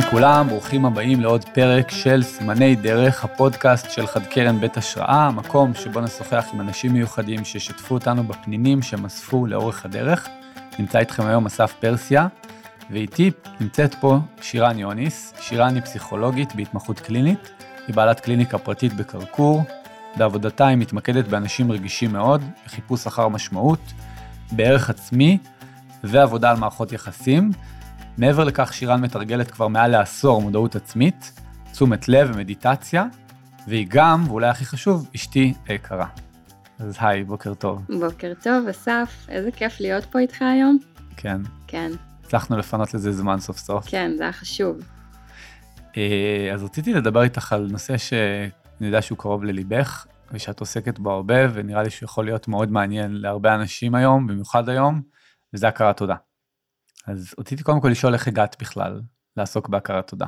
לכולם, ברוכים הבאים לעוד פרק של סימני דרך, הפודקאסט של חד קרן בית השראה, המקום שבו נשוחח עם אנשים מיוחדים ששיתפו אותנו בפנינים שהם אספו לאורך הדרך. נמצא איתכם היום אסף פרסיה, ואיתי נמצאת פה שירן יוניס. שירן היא פסיכולוגית בהתמחות קלינית, היא בעלת קליניקה פרטית בקרקור. בעבודתה היא מתמקדת באנשים רגישים מאוד, בחיפוש אחר משמעות, בערך עצמי ועבודה על מערכות יחסים. מעבר לכך, שירן מתרגלת כבר מעל לעשור מודעות עצמית, תשומת לב ומדיטציה, והיא גם, ואולי הכי חשוב, אשתי היקרה. אז היי, בוקר טוב. בוקר טוב, אסף, איזה כיף להיות פה איתך היום. כן. כן. הצלחנו לפנות לזה זמן סוף סוף. כן, זה היה חשוב. אה, אז רציתי לדבר איתך על נושא שאני יודע שהוא קרוב לליבך, ושאת עוסקת בו הרבה, ונראה לי שהוא יכול להיות מאוד מעניין להרבה אנשים היום, במיוחד היום, וזה הכרת תודה. אז רציתי קודם כל לשאול איך הגעת בכלל לעסוק בהכרת תודה.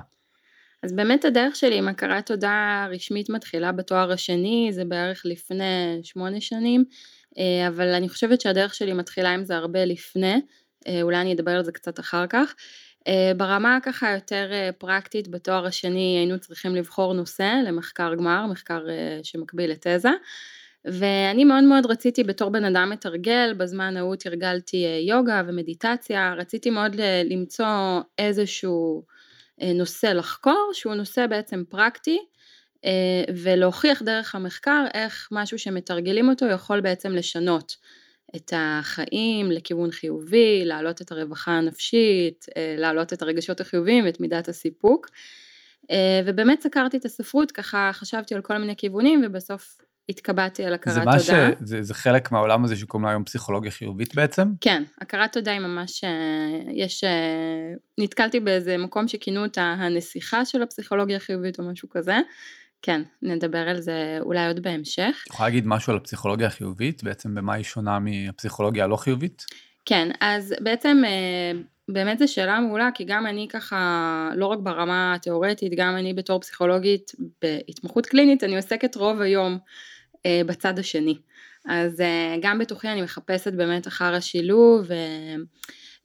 אז באמת הדרך שלי עם הכרת תודה רשמית מתחילה בתואר השני, זה בערך לפני שמונה שנים, אה, אבל אני חושבת שהדרך שלי מתחילה עם זה הרבה לפני, אה, אולי אני אדבר על זה קצת אחר כך. אה, ברמה ככה יותר פרקטית בתואר השני היינו צריכים לבחור נושא למחקר גמר, מחקר שמקביל לתזה. ואני מאוד מאוד רציתי בתור בן אדם מתרגל, בזמן ההוא תרגלתי אה, יוגה ומדיטציה, רציתי מאוד למצוא איזשהו אה, נושא לחקור, שהוא נושא בעצם פרקטי, אה, ולהוכיח דרך המחקר איך משהו שמתרגלים אותו יכול בעצם לשנות את החיים לכיוון חיובי, להעלות את הרווחה הנפשית, להעלות את הרגשות החיוביים ואת מידת הסיפוק. ובאמת סקרתי את הספרות, ככה חשבתי על כל מיני כיוונים ובסוף התקבעתי על הכרת תודה. ש... זה, זה חלק מהעולם הזה שקוראים לה היום פסיכולוגיה חיובית בעצם? כן, הכרת תודה היא ממש, אה, יש, אה, נתקלתי באיזה מקום שכינו אותה הנסיכה של הפסיכולוגיה החיובית או משהו כזה. כן, נדבר על זה אולי עוד בהמשך. את יכולה להגיד משהו על הפסיכולוגיה החיובית? בעצם במה היא שונה מהפסיכולוגיה הלא חיובית? כן, אז בעצם אה, באמת זו שאלה מעולה, כי גם אני ככה, לא רק ברמה התיאורטית, גם אני בתור פסיכולוגית בהתמחות קלינית, אני עוסקת רוב היום בצד השני. אז אה, גם בתוכי אני מחפשת באמת אחר השילוב,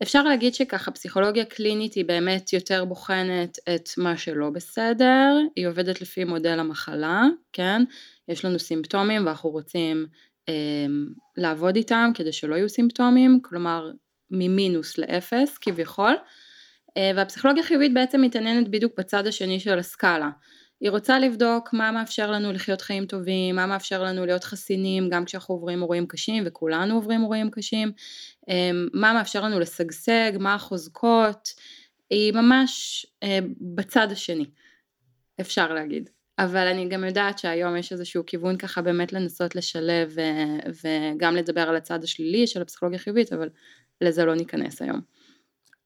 ואפשר להגיד שככה פסיכולוגיה קלינית היא באמת יותר בוחנת את מה שלא בסדר, היא עובדת לפי מודל המחלה, כן? יש לנו סימפטומים ואנחנו רוצים אה, לעבוד איתם כדי שלא יהיו סימפטומים, כלומר ממינוס לאפס כביכול, אה, והפסיכולוגיה חיובית בעצם מתעניינת בדיוק בצד השני של הסקאלה. היא רוצה לבדוק מה מאפשר לנו לחיות חיים טובים, מה מאפשר לנו להיות חסינים גם כשאנחנו עוברים אירועים קשים וכולנו עוברים אירועים קשים, אמ, מה מאפשר לנו לשגשג, מה החוזקות, היא ממש אה, בצד השני, אפשר להגיד. אבל אני גם יודעת שהיום יש איזשהו כיוון ככה באמת לנסות לשלב וגם לדבר על הצד השלילי של הפסיכולוגיה החיובית, אבל לזה לא ניכנס היום.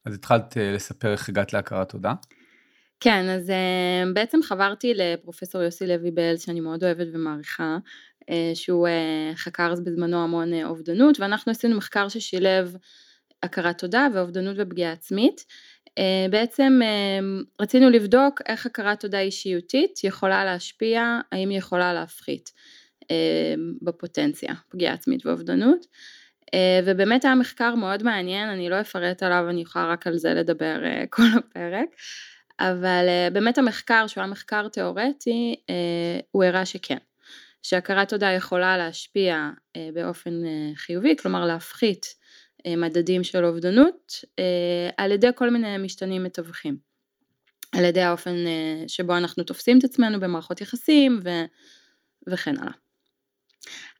אז התחלת אה, לספר איך הגעת להכרת תודה? כן, אז אה, בעצם חברתי לפרופסור יוסי לוי בלז, שאני מאוד אוהבת ומעריכה, אה, שהוא אה, חקר בזמנו המון אובדנות, ואנחנו עשינו מחקר ששילב הכרת תודה ואובדנות ופגיעה עצמית. בעצם רצינו לבדוק איך הכרת תודה אישיותית יכולה להשפיע, האם היא יכולה להפחית בפוטנציה, פגיעה עצמית ואובדנות. ובאמת היה מחקר מאוד מעניין, אני לא אפרט עליו, אני יכולה רק על זה לדבר כל הפרק. אבל אה, באמת המחקר, שהוא היה מחקר תיאורטי, אה, הוא הראה שכן. שהכרת תודה יכולה להשפיע אה, באופן חיובי, כלומר להפחית מדדים של אובדנות, על ידי כל מיני משתנים מתווכים. על ידי האופן שבו אנחנו תופסים את עצמנו במערכות יחסים ו... וכן הלאה.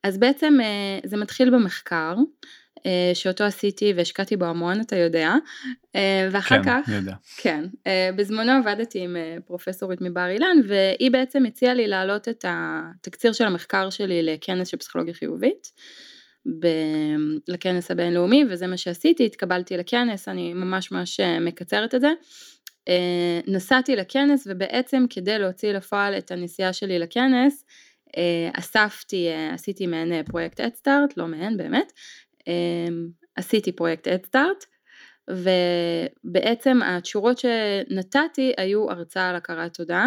אז בעצם זה מתחיל במחקר, שאותו עשיתי והשקעתי בו המון, אתה יודע, אה, ואחר כן, כך, יודע. כן, אה, בזמנו עבדתי עם פרופסורית מבר אילן, והיא בעצם הציעה לי להעלות את התקציר של המחקר שלי לכנס של פסיכולוגיה חיובית, ב- לכנס הבינלאומי, וזה מה שעשיתי, התקבלתי לכנס, אני ממש ממש מקצרת את זה. נסעתי לכנס ובעצם כדי להוציא לפועל את הנסיעה שלי לכנס, אספתי, עשיתי מעין פרויקט אדסטארט, לא מעין באמת, אמ, עשיתי פרויקט אדסטארט ובעצם התשורות שנתתי היו הרצאה על הכרת תודה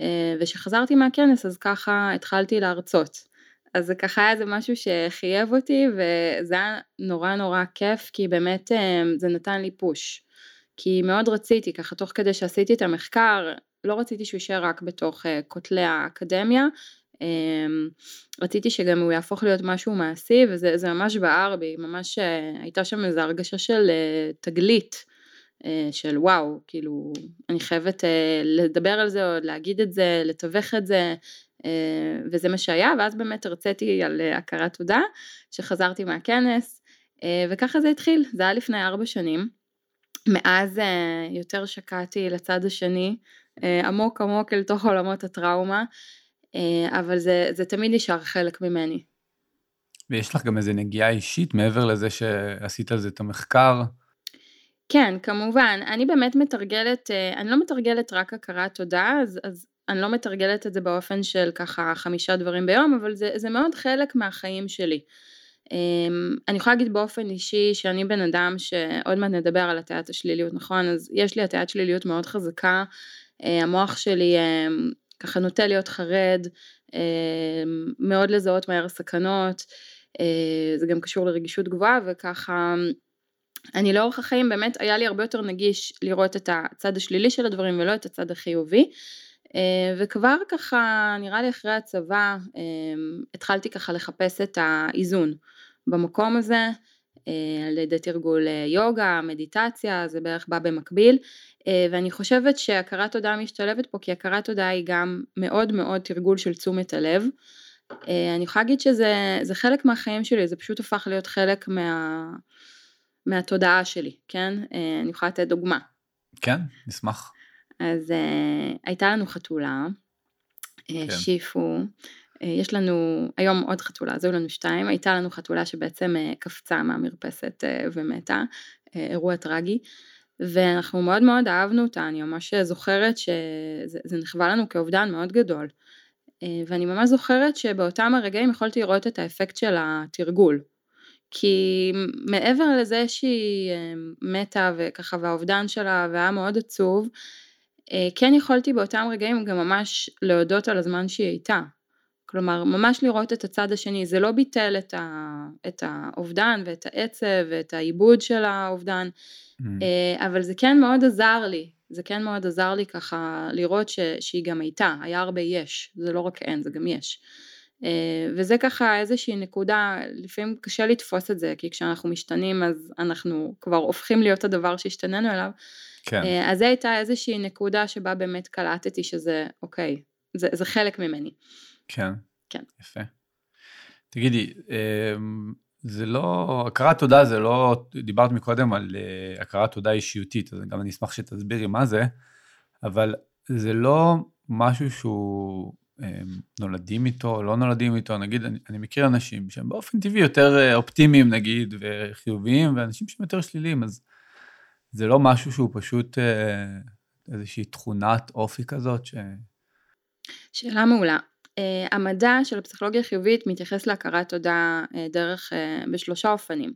אה, וכשחזרתי מהכנס אז ככה התחלתי להרצות. אז זה ככה היה איזה משהו שחייב אותי וזה היה נורא נורא כיף כי באמת אמ, זה נתן לי פוש. כי מאוד רציתי, ככה תוך כדי שעשיתי את המחקר, לא רציתי שהוא יישאר רק בתוך אה, כותלי האקדמיה, אמ, רציתי שגם הוא יהפוך להיות משהו מעשי וזה ממש בער בי, ממש אה, הייתה שם איזו הרגשה של אה, תגלית, של וואו, כאילו אני חייבת לדבר על זה או להגיד את זה, לתווך את זה, וזה מה שהיה, ואז באמת הרציתי על הכרת תודה, שחזרתי מהכנס, וככה זה התחיל, זה היה לפני ארבע שנים. מאז יותר שקעתי לצד השני, עמוק עמוק אל תוך עולמות הטראומה, אבל זה, זה תמיד נשאר חלק ממני. ויש לך גם איזה נגיעה אישית מעבר לזה שעשית על זה את המחקר? כן, כמובן. אני באמת מתרגלת, אני לא מתרגלת רק הכרת תודה, אז, אז אני לא מתרגלת את זה באופן של ככה חמישה דברים ביום, אבל זה, זה מאוד חלק מהחיים שלי. אמ, אני יכולה להגיד באופן אישי שאני בן אדם שעוד מעט נדבר על הטיית השליליות, נכון? אז יש לי הטיית שליליות מאוד חזקה, אה, המוח שלי אמ, ככה נוטה להיות חרד, אמ, מאוד לזהות מהר סכנות, אה, זה גם קשור לרגישות גבוהה וככה אני לאורך החיים באמת היה לי הרבה יותר נגיש לראות את הצד השלילי של הדברים ולא את הצד החיובי. אה, וכבר ככה נראה לי אחרי הצבא התחלתי ככה לחפש את האיזון. במקום הזה, אה, על ידי תרגול אה, יוגה, מדיטציה, זה בערך בא במקביל, אה, ואני חושבת שהכרת תודה משתלבת פה כי הכרת תודה היא גם מאוד מאוד תרגול של תשומת הלב. אני יכולה להגיד שזה חלק מהחיים שלי, זה פשוט הפך להיות חלק מה, מהתודעה שלי, כן? אני יכולה לתת דוגמה. כן, נשמח. אז הייתה לנו חתולה, כן. שיפו, אה, יש לנו היום עוד חתולה, אז היו לנו שתיים, הייתה לנו חתולה שבעצם אה, קפצה מהמרפסת אה, ומתה, אירוע טרגי, ואנחנו מאוד מאוד אהבנו אותה, אני ממש זוכרת שזה נחווה לנו כאובדן מאוד גדול, ואני ממש זוכרת שבאותם הרגעים יכולתי לראות את האפקט של התרגול, כי מעבר לזה שהיא מתה וככה והאובדן שלה והיה מאוד עצוב, כן יכולתי באותם רגעים גם ממש להודות על הזמן שהיא הייתה, כלומר, ממש לראות את הצד השני, זה לא ביטל את, ה, את האובדן ואת העצב ואת העיבוד של האובדן, mm. אה, אבל זה כן מאוד עזר לי, זה כן מאוד עזר לי ככה לראות ש, שהיא גם הייתה, היה הרבה יש, זה לא רק אין, זה גם יש. אה, וזה ככה איזושהי נקודה, לפעמים קשה לתפוס את זה, כי כשאנחנו משתנים אז אנחנו כבר הופכים להיות הדבר שהשתננו אליו. כן. אה, אז זו הייתה איזושהי נקודה שבה באמת קלטתי שזה, אוקיי, זה, זה חלק ממני. כן. כן. יפה. תגידי, אמ, זה לא, הכרת תודה זה לא, דיברת מקודם על אה, הכרת תודה אישיותית, אז גם אני אשמח שתסבירי מה זה, אבל זה לא משהו שהוא אמ, נולדים איתו, לא נולדים איתו, נגיד, אני, אני מכיר אנשים שהם באופן טבעי יותר אה, אופטימיים נגיד, וחיוביים, ואנשים שהם יותר שליליים, אז זה לא משהו שהוא פשוט אה, איזושהי תכונת אופי כזאת ש... שאלה מעולה. Uh, המדע של הפסיכולוגיה החיובית מתייחס להכרת תודה uh, דרך, uh, בשלושה אופנים,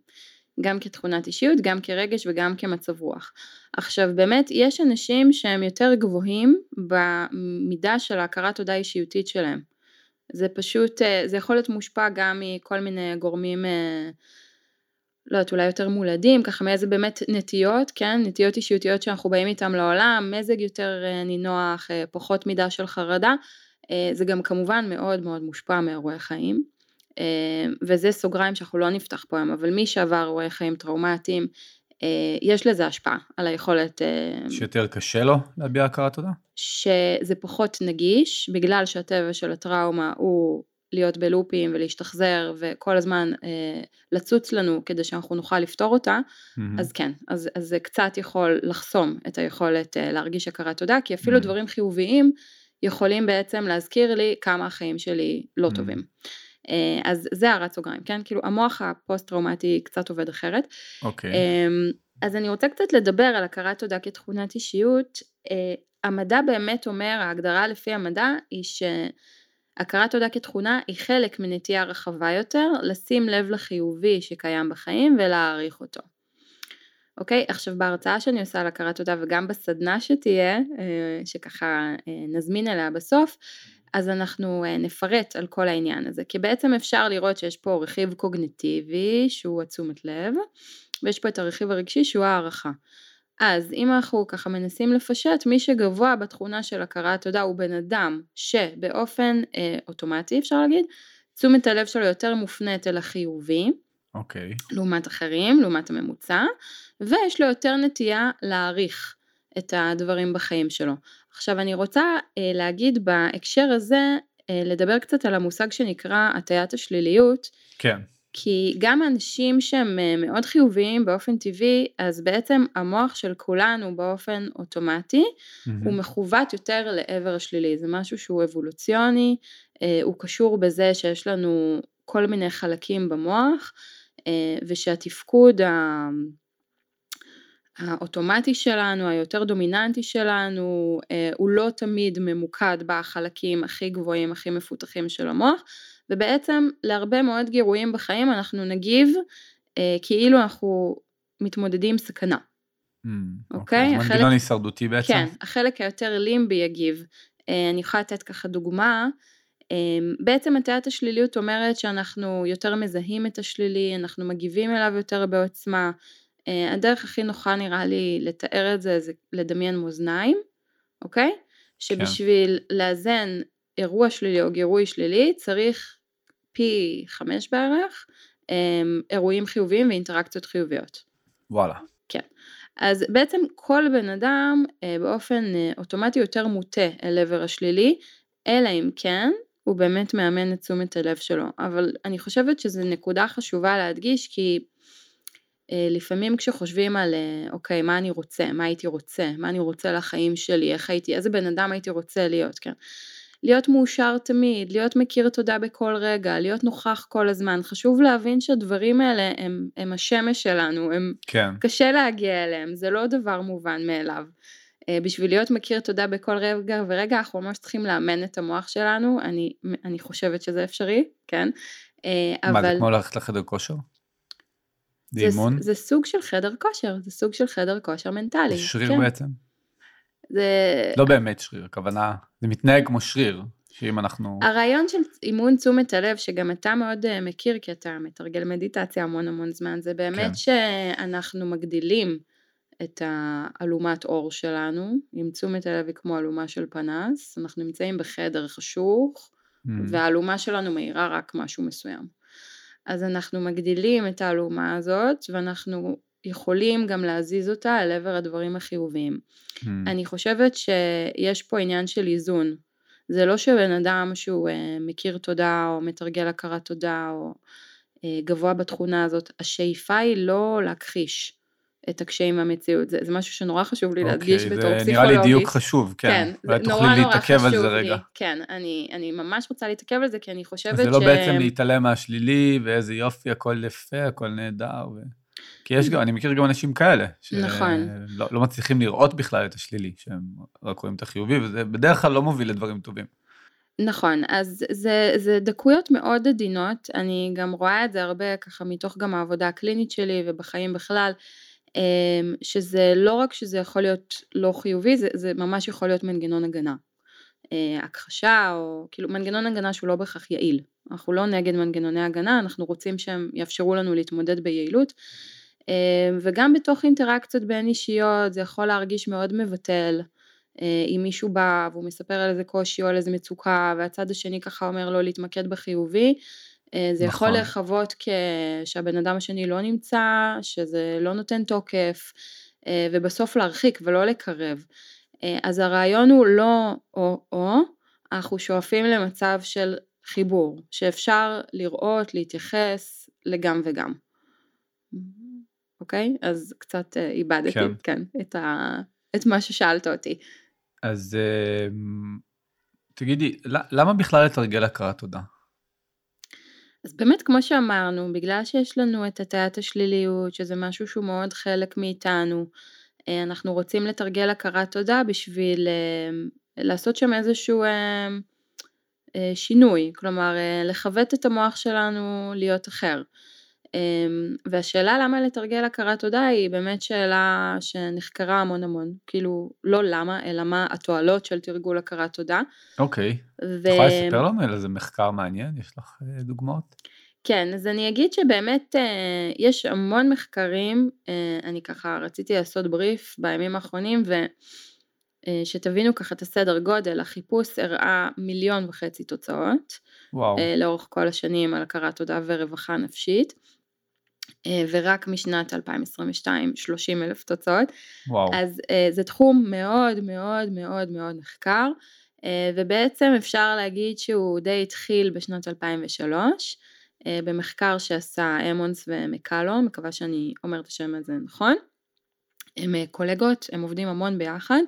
גם כתכונת אישיות, גם כרגש וגם כמצב רוח. עכשיו באמת יש אנשים שהם יותר גבוהים במידה של ההכרת תודה האישיותית שלהם. זה פשוט, זה יכול להיות מושפע גם מכל מיני גורמים, לא יודעת, אולי יותר מולדים, ככה מאיזה באמת נטיות, כן, נטיות אישיותיות שאנחנו באים איתם לעולם, מזג יותר נינוח, פחות מידה של חרדה. אה, זה גם כמובן מאוד מאוד מושפע מאירועי חיים, אה, וזה סוגריים שאנחנו לא נפתח פה היום, אבל מי שעבר אירועי חיים טראומטיים, אה, יש לזה השפעה על היכולת... שיותר קשה לו להביע הכרת תודה? שזה פחות נגיש, בגלל שהטבע של הטראומה הוא להיות בלופים ולהשתחזר וכל הזמן אה, לצוץ לנו כדי שאנחנו נוכל לפתור אותה, mm-hmm. אז כן, אז, אז זה קצת יכול לחסום את היכולת אה, להרגיש הכרת תודה, כי אפילו mm-hmm. דברים חיוביים יכולים בעצם להזכיר לי כמה החיים שלי לא mm. טובים. אה, אז זה הערת סוגריים, כן? כאילו המוח הפוסט טראומטי קצת עובד אחרת. אוקיי. Okay. אמ, אז אני רוצה קצת לדבר על הכרת תודה כתכונת אישיות. אה, המדע באמת אומר, ההגדרה לפי המדע היא שהכרת תודה כתכונה היא חלק מנטייה רחבה יותר, לשים לב לחיובי שקיים בחיים ולהעריך אותו. אוקיי? עכשיו בהרצאה שאני עושה על הכרת תודה וגם בסדנה שתהיה, אה, שככה אה, נזמין אליה בסוף, אז אנחנו אה, נפרט על כל העניין הזה, כי בעצם אפשר לראות שיש פה רכיב קוגניטיבי שהוא התשומת לב, ויש פה את הרכיב הרגשי שהוא הערכה. אז אם אנחנו ככה מנסים לפשט, מי שגבוה בתכונה של הכרת תודה הוא בן אדם שבאופן אה, אוטומטי אפשר להגיד, תשומת הלב שלו יותר מופנית אל החיובי, אוקיי. לעומת אחרים, לעומת הממוצע, ויש לו יותר נטייה להעריך את הדברים בחיים שלו. עכשיו אני רוצה אה, להגיד בהקשר הזה, אה, לדבר קצת על המושג שנקרא הטיית השליליות. כן. כי גם אנשים שהם אה, מאוד חיוביים באופן טבעי, אז בעצם המוח של כולנו באופן אוטומטי, mm-hmm. הוא מכוות יותר לעבר השלילי, זה משהו שהוא אבולוציוני, אה, הוא קשור בזה שיש לנו כל מיני חלקים במוח, ושהתפקוד האוטומטי שלנו, היותר דומיננטי שלנו, הוא לא תמיד ממוקד בחלקים הכי גבוהים, הכי מפותחים של המוח, ובעצם להרבה מאוד גירויים בחיים אנחנו נגיב אה, כאילו אנחנו מתמודדים סכנה. Mm, אוקיי? Okay? Okay? מנגנון הישרדותי בעצם? כן, החלק היותר לימבי יגיב. אה, אני יכולה לתת ככה דוגמה. אה, בעצם הטיית השליליות אומרת שאנחנו יותר מזהים את השלילי, אנחנו מגיבים אליו יותר בעוצמה. אה, הדרך הכי נוחה נראה לי לתאר את זה זה לדמיין מאזניים, אוקיי? שבשביל כן. לאזן אירוע שלילי או גירוי שלילי צריך פי חמש בערך, אמ, אירועים חיוביים ואינטראקציות חיוביות. וואלה. כן. אז בעצם כל בן אדם אה, באופן אה, אוטומטי יותר מוטה אל עבר השלילי, אלא אם כן הוא באמת מאמן את תשומת הלב שלו. אבל אני חושבת שזו נקודה חשובה להדגיש כי אה, לפעמים כשחושבים על אוקיי מה אני רוצה, מה הייתי רוצה, מה אני רוצה לחיים שלי, איך הייתי, איזה בן אדם הייתי רוצה להיות, כן. להיות מאושר תמיד, להיות מכיר תודה בכל רגע, להיות נוכח כל הזמן. חשוב להבין שהדברים האלה הם, הם השמש שלנו, הם כן. קשה להגיע אליהם, זה לא דבר מובן מאליו. אה, בשביל להיות מכיר תודה בכל רגע ורגע אנחנו ממש צריכים לאמן את המוח שלנו, אני, אני חושבת שזה אפשרי, כן? אה, מה, אבל... זה כמו ללכת לחדר כושר? זה אימון? זה סוג של חדר כושר, זה סוג של חדר כושר מנטלי. זה שריר כן. בעצם? זה... לא באמת שריר, הכוונה, זה מתנהג כמו שריר, שאם אנחנו... הרעיון של אימון תשומת הלב, שגם אתה מאוד אה, מכיר, כי אתה מתרגל מדיטציה המון המון זמן, זה באמת כן. שאנחנו מגדילים את האלומת אור שלנו, אם תשומת הלב היא כמו אלומה של פנס, אנחנו נמצאים בחדר חשוך, mm. והאלומה שלנו מאירה רק משהו מסוים. אז אנחנו מגדילים את האלומה הזאת, ואנחנו יכולים גם להזיז אותה אל עבר הדברים החיוביים. Mm. אני חושבת שיש פה עניין של איזון. זה לא שבן אדם שהוא uh, מכיר תודה או מתרגל הכרת תודה או uh, גבוה בתכונה הזאת, השאיפה היא לא להכחיש את הקשיים מהמציאות, זה, זה משהו שנורא חשוב לי okay, להדגיש בתור פסיכולוגית. זה נראה לי דיוק חשוב, כן. כן, זה נורא נורא חשוב לי. רגע. כן, אני, אני ממש רוצה להתעכב על זה, כי אני חושבת ש... זה לא בעצם להתעלם מהשלילי, ואיזה יופי, הכל יפה, הכל נהדר. ו... כי יש גם, אני מכיר גם אנשים כאלה, נכון. שלא לא מצליחים לראות בכלל את השלילי, שהם רק רואים את החיובי, וזה בדרך כלל לא מוביל לדברים טובים. נכון, אז זה, זה דקויות מאוד עדינות, אני גם רואה את זה הרבה ככה מתוך גם העבודה הקלינית שלי ובחיים בכלל, שזה לא רק שזה יכול להיות לא חיובי, זה, זה ממש יכול להיות מנגנון הגנה. אה, הכחשה או כאילו מנגנון הגנה שהוא לא בהכרח יעיל. אנחנו לא נגד מנגנוני הגנה, אנחנו רוצים שהם יאפשרו לנו להתמודד ביעילות. אמ, וגם בתוך אינטראקציות בין אישיות זה יכול להרגיש מאוד מבטל. אה, אם מישהו בא והוא מספר על איזה קושי או על איזה מצוקה והצד השני ככה אומר לו להתמקד בחיובי, זה נכון. יכול לחוות שהבן אדם השני לא נמצא, שזה לא נותן תוקף, אה, ובסוף להרחיק ולא לקרב. אז הרעיון הוא לא או-או, אנחנו שואפים למצב של חיבור, שאפשר לראות, להתייחס לגם וגם. אוקיי? אז קצת אה, איבדתי, כן, כן את, ה... את מה ששאלת אותי. אז אה, תגידי, למה בכלל לתרגל הכרת תודה? אז באמת כמו שאמרנו, בגלל שיש לנו את הטיית השליליות, שזה משהו שהוא מאוד חלק מאיתנו, אה, אנחנו רוצים לתרגל הכרת תודה בשביל לעשות שם איזשהו שינוי, כלומר לכבד את המוח שלנו להיות אחר. אמ, והשאלה למה לתרגל הכרת תודה היא באמת שאלה שנחקרה המון המון, כאילו לא למה, אלא מה התועלות של תרגול הכרת תודה. אוקיי, את ו... יכולה לספר לנו על איזה מחקר מעניין? יש לך אה, דוגמאות? כן, אז אני אגיד שבאמת יש המון מחקרים, אני ככה רציתי לעשות בריף בימים האחרונים ושתבינו ככה את הסדר גודל, החיפוש הראה מיליון וחצי תוצאות, וואו. לאורך כל השנים על הכרת תודה ורווחה נפשית. אה, ורק משנת 2022 30 אלף תוצאות. וואו. אז אה, זה תחום מאוד מאוד מאוד מאוד נחקר, אה, ובעצם אפשר להגיד שהוא די התחיל בשנת 2003, במחקר שעשה אמונס ומקלו, מקווה שאני אומרת את השם הזה נכון. הם קולגות, הם עובדים המון ביחד,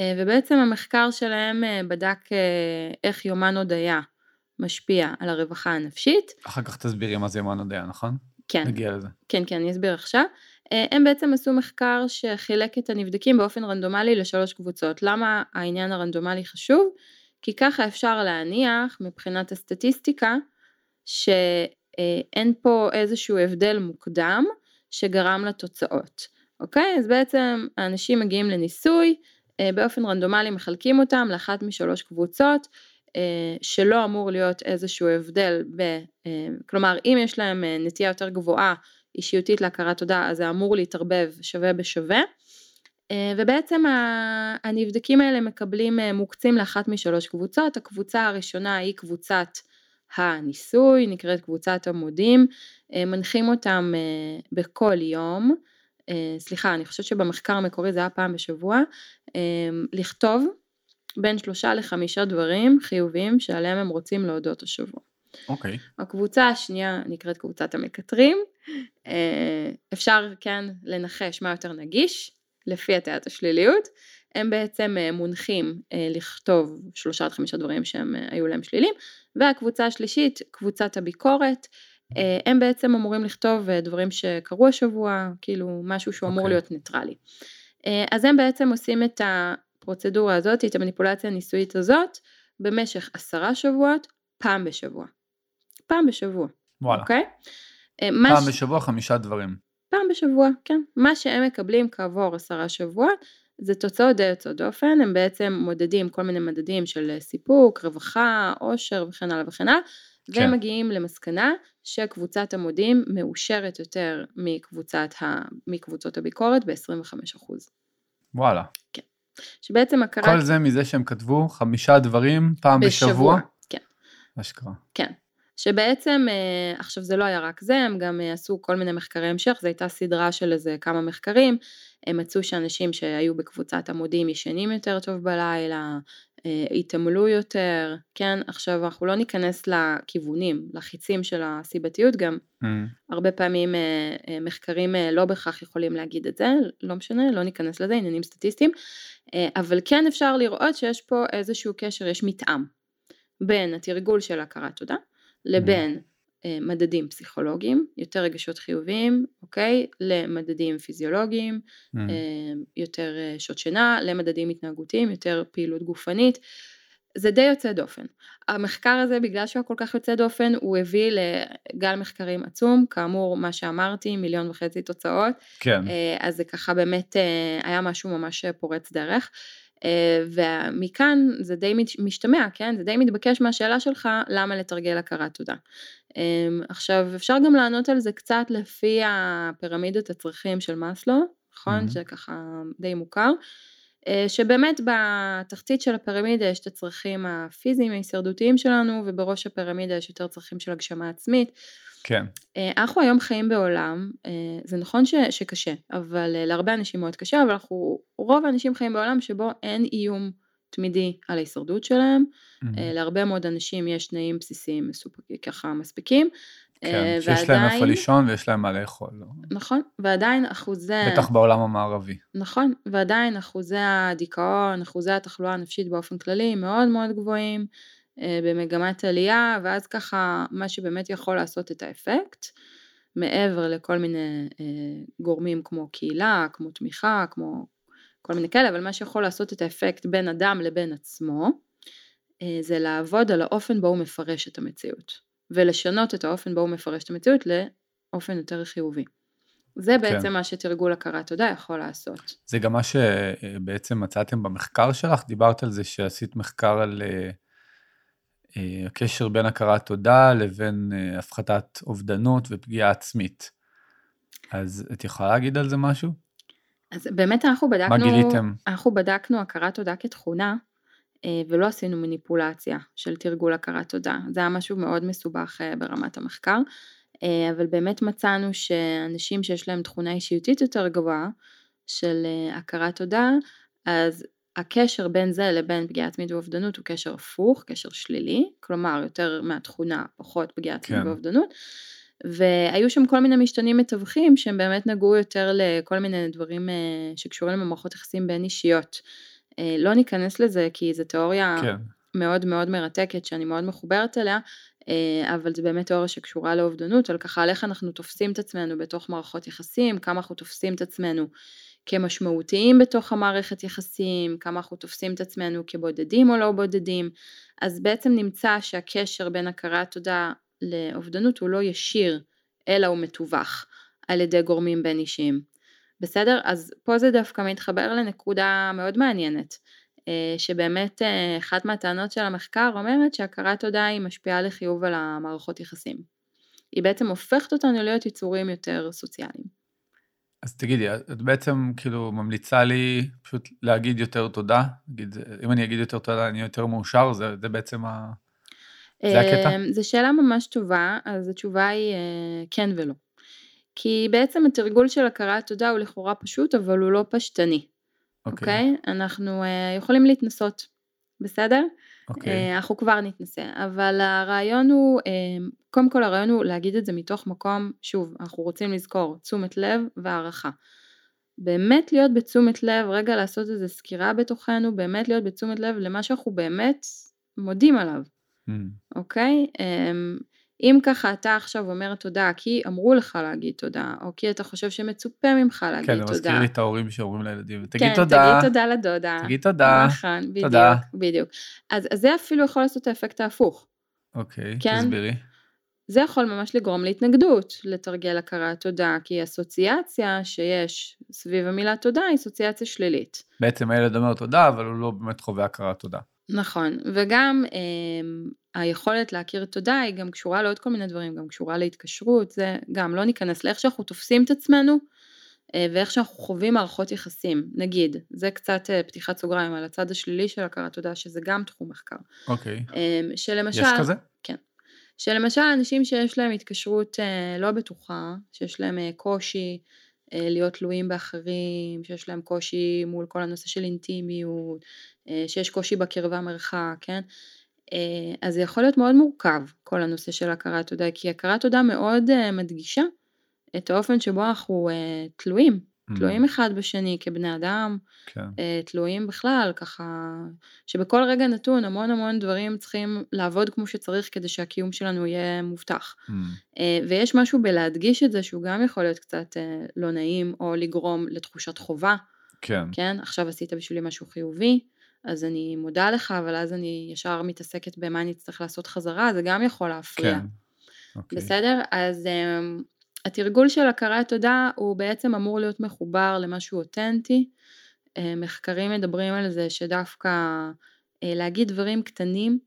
ובעצם המחקר שלהם בדק איך יומן הודיה משפיע על הרווחה הנפשית. אחר כך תסבירי מה זה יומן הודיה, נכון? כן. נגיע לזה. כן, כן, אני אסביר עכשיו. אה, הם בעצם עשו מחקר שחילק את הנבדקים באופן רנדומלי לשלוש קבוצות. למה העניין הרנדומלי חשוב? כי ככה אפשר להניח מבחינת הסטטיסטיקה שאין פה איזשהו הבדל מוקדם שגרם לתוצאות. אוקיי? אז בעצם האנשים מגיעים לניסוי, אה, באופן רנדומלי מחלקים אותם לאחת משלוש קבוצות, שלא אמור להיות איזשהו הבדל, ב, אה, כלומר אם יש להם אה, נטייה יותר גבוהה אישיותית להכרת תודה אז זה אמור להתערבב שווה בשווה. ובעצם הנבדקים האלה מקבלים מוקצים לאחת משלוש קבוצות, הקבוצה הראשונה היא קבוצת הניסוי, נקראת קבוצת עמודים, מנחים אותם בכל יום, סליחה אני חושבת שבמחקר המקורי זה היה פעם בשבוע, לכתוב בין שלושה לחמישה דברים חיוביים שעליהם הם רוצים להודות השבוע. אוקיי. Okay. הקבוצה השנייה נקראת קבוצת המקטרים. אה, אפשר כן לנחש מה יותר נגיש, לפי הטיית השליליות. הם בעצם אה, מונחים אה, לכתוב שלושה עד חמישה דברים שהם היו להם שלילים. והקבוצה השלישית, קבוצת הביקורת. הם בעצם אמורים לכתוב דברים שקרו השבוע, כאילו משהו שהוא אמור okay. אוקיי. להיות ניטרלי. אז הם בעצם עושים את ה... הפרוצדורה הזאת, את המניפולציה הניסויית הזאת, במשך עשרה שבועות, פעם בשבוע. פעם בשבוע. וואלה. אוקיי? אה, פעם ש... בשבוע חמישה דברים. פעם בשבוע, כן. מה שהם מקבלים כעבור עשרה שבועות, זה תוצאות די יוצאות דופן, הם בעצם מודדים כל מיני מדדים של סיפוק, רווחה, עושר וכן הלאה וכן הלאה, כן. והם מגיעים למסקנה שקבוצת המודים מאושרת יותר מקבוצת ה... מקבוצות הביקורת ב-25%. וואלה. כן. שבעצם הכרת... כל זה מזה שהם כתבו חמישה דברים פעם בשבוע? בשבוע, כן. אשכרה. כן. שבעצם, אה, עכשיו זה לא היה רק זה, הם גם אה, עשו כל מיני מחקרי המשך, זו הייתה סדרה של איזה כמה מחקרים, הם מצאו שאנשים שהיו בקבוצת עמודים ישנים יותר טוב בלילה, התעמלו יותר, כן, עכשיו אנחנו לא ניכנס לכיוונים, לחיצים של הסיבתיות גם, mm. הרבה פעמים מחקרים לא בהכרח יכולים להגיד את זה, לא משנה, לא ניכנס לזה, עניינים סטטיסטיים, אבל כן אפשר לראות שיש פה איזשהו קשר, יש מתאם בין התרגול של הכרת תודה לבין mm. מדדים פסיכולוגיים, יותר רגשות חיוביים, אוקיי? למדדים פיזיולוגיים, mm. יותר שעות שינה, למדדים התנהגותיים, יותר פעילות גופנית. זה די יוצא דופן. המחקר הזה, בגלל שהוא כל כך יוצא דופן, הוא הביא לגל מחקרים עצום, כאמור, מה שאמרתי, מיליון וחצי תוצאות. כן. אז זה ככה באמת היה משהו ממש פורץ דרך. אה, ומכאן זה די משתמע, כן? זה די מתבקש מהשאלה שלך, למה לתרגל הכרת תודה. אמ, עכשיו, אפשר גם לענות על זה קצת לפי הפירמידת הצרכים של מאסלו, נכון? Mm-hmm. שככה די מוכר. אה, שבאמת בתחתית של הפירמידה יש את הצרכים הפיזיים ההישרדותיים שלנו ובראש הפירמידה יש יותר צרכים של הגשמה עצמית כן. אה, אנחנו היום חיים בעולם, אה, זה נכון ש, שקשה, אבל אה, להרבה אנשים מאוד קשה, אבל אנחנו, רוב האנשים חיים בעולם שבו אין איום תמידי על ההישרדות שלהם, mm-hmm. להרבה מאוד אנשים יש תנאים בסיסיים מסופק, ככה מספיקים. כן, ועדיין, שיש להם איפה לישון ויש להם מה לאכול. לא? נכון, ועדיין אחוזי... בטח בעולם המערבי. נכון, ועדיין אחוזי הדיכאון, אחוזי התחלואה הנפשית באופן כללי מאוד מאוד גבוהים. אה, במגמת עלייה, ואז ככה מה שבאמת יכול לעשות את האפקט, מעבר לכל מיני אה, גורמים כמו קהילה, כמו תמיכה, כמו כל מיני כאלה, אבל מה שיכול לעשות את האפקט בין אדם לבין עצמו, אה, זה לעבוד על האופן בו הוא מפרש את המציאות, ולשנות את האופן בו הוא מפרש את המציאות לאופן יותר חיובי. זה כן. בעצם כן. מה שתרגול הכרת תודה יכול לעשות. זה גם מה שבעצם מצאתם במחקר שלך, דיברת על זה שעשית מחקר על הקשר בין הכרת תודה לבין אה, הפחתת אובדנות ופגיעה עצמית. אז את יכולה להגיד על זה משהו? אז באמת אנחנו בדקנו, מה גיליתם? אנחנו בדקנו הכרת תודה כתכונה, אה, ולא עשינו מניפולציה של תרגול הכרת תודה. זה היה משהו מאוד מסובך ברמת המחקר, אבל באמת מצאנו שאנשים שיש להם תכונה אישיותית יותר גבוהה של הכרת תודה, אז הקשר בין זה לבין פגיעה עצמית ואובדנות הוא קשר הפוך, קשר שלילי, כלומר יותר מהתכונה, פחות פגיעה עצמית כן. ואובדנות. והיו שם כל מיני משתנים מתווכים שהם באמת נגעו יותר לכל מיני דברים אה, שקשורים למערכות יחסים בין אישיות. אה, לא ניכנס לזה כי זו תיאוריה כן. מאוד מאוד מרתקת שאני מאוד מחוברת אליה, אה, אבל זו באמת תיאוריה שקשורה לאובדנות, על ככה על איך אנחנו תופסים את עצמנו בתוך מערכות יחסים, כמה אנחנו תופסים את עצמנו כמשמעותיים בתוך המערכת יחסים, כמה אנחנו תופסים את עצמנו כבודדים או לא בודדים, אז בעצם נמצא שהקשר בין הכרת תודה לאובדנות הוא לא ישיר, אלא הוא מתווך על ידי גורמים בין אישיים. בסדר? אז פה זה דווקא מתחבר לנקודה מאוד מעניינת, אה, שבאמת אה, אחת מהטענות של המחקר אומרת שהכרת תודה היא משפיעה לחיוב על המערכות יחסים. היא בעצם הופכת אותנו להיות יצורים יותר סוציאליים. אז תגידי, את בעצם כאילו ממליצה לי פשוט להגיד יותר תודה? נגיד, אם אני אגיד יותר תודה אני יותר מאושר, זה, זה בעצם ה... זה הקטע? אמ, זו שאלה ממש טובה, אז התשובה היא אה, כן ולא. כי בעצם התרגול של הכרת תודה הוא לכאורה פשוט, אבל הוא לא פשטני. אוקיי? Okay. Okay? אנחנו uh, יכולים להתנסות, בסדר? אוקיי. Okay. Uh, אנחנו כבר נתנסה, אבל הרעיון הוא, uh, קודם כל הרעיון הוא להגיד את זה מתוך מקום, שוב, אנחנו רוצים לזכור, תשומת לב והערכה. באמת להיות בתשומת לב, רגע לעשות איזו סקירה בתוכנו, באמת להיות בתשומת לב למה שאנחנו באמת מודים עליו, mm. אוקיי? Mm. Okay? Um, אם ככה אתה עכשיו אומר תודה כי אמרו לך להגיד תודה, או כי אתה חושב שמצופה ממך להגיד כן, תודה. כן, זה מזכיר לי את ההורים שאומרים לילדים, תגיד כן, תודה. כן, תגיד תודה לדודה. תגיד תודה. נכון, בדיוק, תודה. בדיוק. אז, אז זה אפילו יכול לעשות את האפקט ההפוך. אוקיי, כן? תסבירי. זה יכול ממש לגרום להתנגדות, לתרגל הכרת תודה, כי אסוציאציה שיש סביב המילה תודה היא אסוציאציה שלילית. בעצם הילד אומר תודה, אבל הוא לא באמת חווה הכרת תודה. נכון, וגם אה, היכולת להכיר תודה היא גם קשורה לעוד כל מיני דברים, גם קשורה להתקשרות, זה גם לא ניכנס לאיך שאנחנו תופסים את עצמנו אה, ואיך שאנחנו חווים מערכות יחסים, נגיד, זה קצת אה, פתיחת סוגריים על הצד השלילי של הכרת תודה, שזה גם תחום מחקר. אוקיי. אה, שלמשל... יש כזה? כן. שלמשל אנשים שיש להם התקשרות אה, לא בטוחה, שיש להם אה, קושי להיות תלויים באחרים, שיש להם קושי מול כל הנושא של אינטימיות, אה, שיש קושי בקרבה מרחק, כן? אה, אז זה יכול להיות מאוד מורכב כל הנושא של הכרת תודה, כי הכרת תודה מאוד מדגישה את האופן שבו אנחנו תלויים. תלויים אחד בשני כבני אדם, כן. תלויים בכלל, ככה שבכל רגע נתון המון המון דברים צריכים לעבוד כמו שצריך כדי שהקיום שלנו יהיה מובטח. Mm. ויש משהו בלהדגיש את זה שהוא גם יכול להיות קצת לא נעים או לגרום לתחושת חובה. כן. כן, עכשיו עשית בשבילי משהו חיובי, אז אני מודה לך, אבל אז אני ישר מתעסקת במה אני אצטרך לעשות חזרה, זה גם יכול להפריע. כן. אוקיי. בסדר? אז um, התרגול של הכרת תודה הוא בעצם אמור להיות מחובר למשהו אותנטי. Uh, מחקרים מדברים על זה שדווקא uh, להגיד דברים קטנים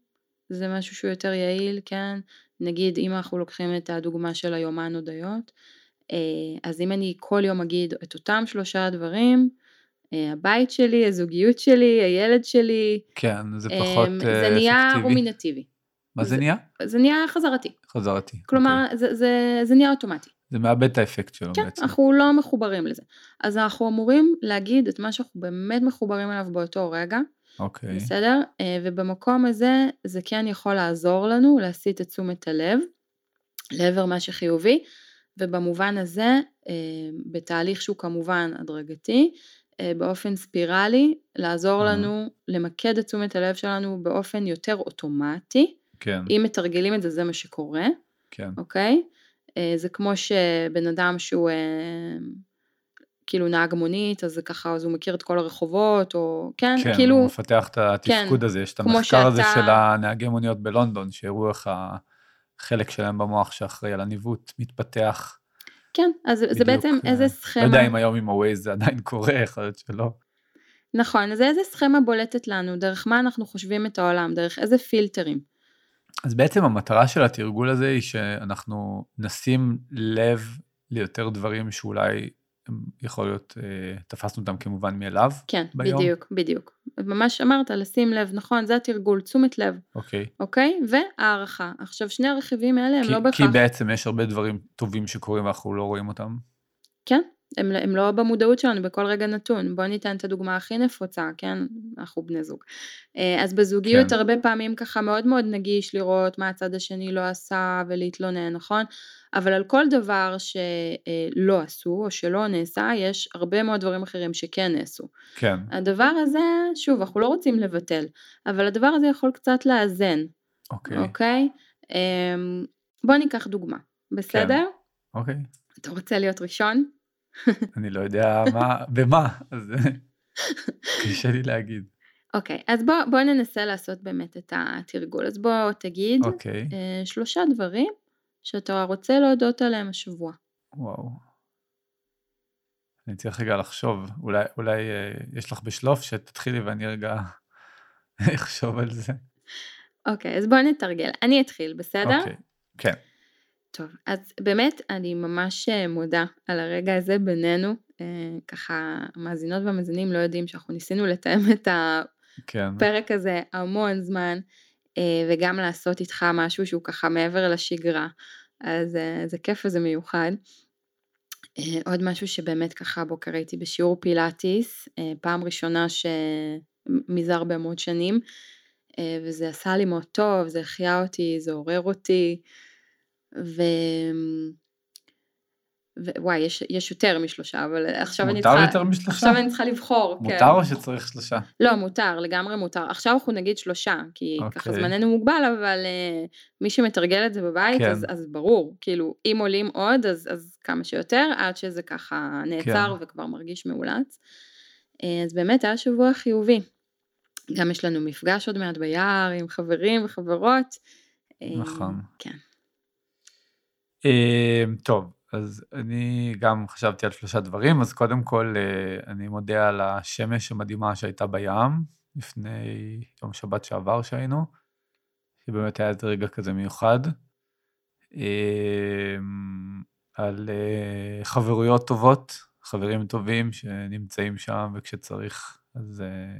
זה משהו שהוא יותר יעיל, כן? נגיד אם אנחנו לוקחים את הדוגמה של היומן הודיות, uh, אז אם אני כל יום אגיד את אותם שלושה דברים, אה, הבית שלי, הזוגיות שלי, הילד שלי. כן, זה פחות אפקטיבי. זה נהיה רומינטיבי. מה זה, זה נהיה? זה נהיה חזרתי. חזרתי. כלומר, okay. אוקיי. זה, זה, זה נהיה אוטומטי. זה מאבד את האפקט שלו כן, בעצם. כן, אנחנו לא מחוברים לזה. אז אנחנו אמורים להגיד את מה שאנחנו באמת מחוברים אליו באותו רגע. אוקיי. Okay. בסדר? אה, ובמקום הזה, זה כן יכול לעזור לנו להסיט את תשומת הלב לעבר מה שחיובי, ובמובן הזה, אה, בתהליך שהוא כמובן הדרגתי, אה, באופן ספירלי, לעזור לנו למקד את תשומת הלב שלנו באופן יותר אוטומטי. כן. אם מתרגלים את זה, זה מה שקורה. כן. אוקיי? אה, זה כמו שבן אדם שהוא אה, כאילו נהג מונית, אז זה ככה, אז הוא מכיר את כל הרחובות, או כן, כן כאילו... כן, הוא מפתח את התפקוד כן, הזה, יש את המחקר שאתה... הזה של הנהגי מוניות בלונדון, שהראו איך החלק שלהם במוח שאחראי על הניווט מתפתח. כן, אז בדיוק, זה בעצם איזה אה, סכמה. לא יודע אם היום עם הווייז זה עדיין קורה, יכול להיות שלא. נכון, אז איזה סכמה בולטת לנו, דרך מה אנחנו חושבים את העולם, דרך איזה פילטרים. אז בעצם המטרה של התרגול הזה היא שאנחנו נשים לב ליותר דברים שאולי יכול להיות, אה, תפסנו אותם כמובן מאליו כן, ביום? בדיוק, בדיוק. ממש אמרת, לשים לב, נכון, זה התרגול, תשומת לב, אוקיי. אוקיי? והערכה. עכשיו, שני הרכיבים האלה הם כי, לא בהכרח... כי בעצם יש הרבה דברים טובים שקורים ואנחנו לא רואים אותם. כן, הם, הם לא במודעות שלנו בכל רגע נתון. בוא ניתן את הדוגמה הכי נפוצה, כן? אנחנו בני זוג. אה, אז בזוגיות כן. הרבה פעמים ככה מאוד מאוד נגיש לראות מה הצד השני לא עשה ולהתלונן, נכון? אבל על כל דבר שלא עשו או שלא נעשה, יש הרבה מאוד דברים אחרים שכן נעשו. כן, הדבר הזה, שוב, אנחנו לא רוצים לבטל, אבל הדבר הזה יכול קצת לאזן, אוקיי, אוקיי? אמ, בוא ניקח דוגמה, בסדר? אוקיי. אתה רוצה להיות ראשון? אני לא יודע מה, במה, אז קשה לי להגיד. אוקיי, אז בוא, בוא ננסה לעשות באמת את התרגול. אז בוא תגיד אוקיי, אה, שלושה דברים שאתה רוצה להודות עליהם השבוע. וואו. אני צריך רגע לחשוב, אולי, אולי אה, יש לך בשלוף שתתחילי ואני רגע אחשוב על זה. אוקיי, אז בוא נתרגל. אני אתחיל, בסדר? אוקיי, כן, טוב, אז באמת אני ממש אה, מודה על הרגע הזה בינינו. אה, ככה המאזינות והמאזינים לא יודעים שאנחנו ניסינו לתאם את כן, הפרק הזה המון זמן, אה, וגם לעשות איתך משהו שהוא ככה מעבר לשגרה. אז זה כיף וזה מיוחד. עוד משהו שבאמת ככה הבוקר הייתי בשיעור פילאטיס, פעם ראשונה ש... מזה הרבה מאוד שנים, וזה עשה לי מאוד טוב, זה החיה אותי, זה עורר אותי, ו... ווואי, יש, יש יותר משלושה, אבל עכשיו אני מותר צריכה... יותר משלושה? עכשיו אני צריכה לבחור, כן. מותר או שצריך שלושה? לא, מותר, לגמרי מותר. עכשיו אנחנו נגיד שלושה, כי okay. ככה אוקיי. זמננו מוגבל, אבל uh, מי שמתרגל את זה בבית, כן. אז, אז ברור, כאילו, אם עולים עוד, אז, אז כמה שיותר, עד שזה ככה נעצר כן. וכבר מרגיש מאולץ. Uh, אז באמת היה שבוע חיובי. גם יש לנו מפגש עוד מעט ביער עם חברים וחברות. אה, נכון. כן. אה, טוב, אז אני גם חשבתי על שלושה דברים, אז קודם כל אה, אני מודה על השמש המדהימה שהייתה בים לפני יום שבת שעבר שהיינו, שבאמת היה איזה רגע כזה מיוחד. אה, על אה, חברויות טובות, חברים טובים שנמצאים שם וכשצריך אז אה,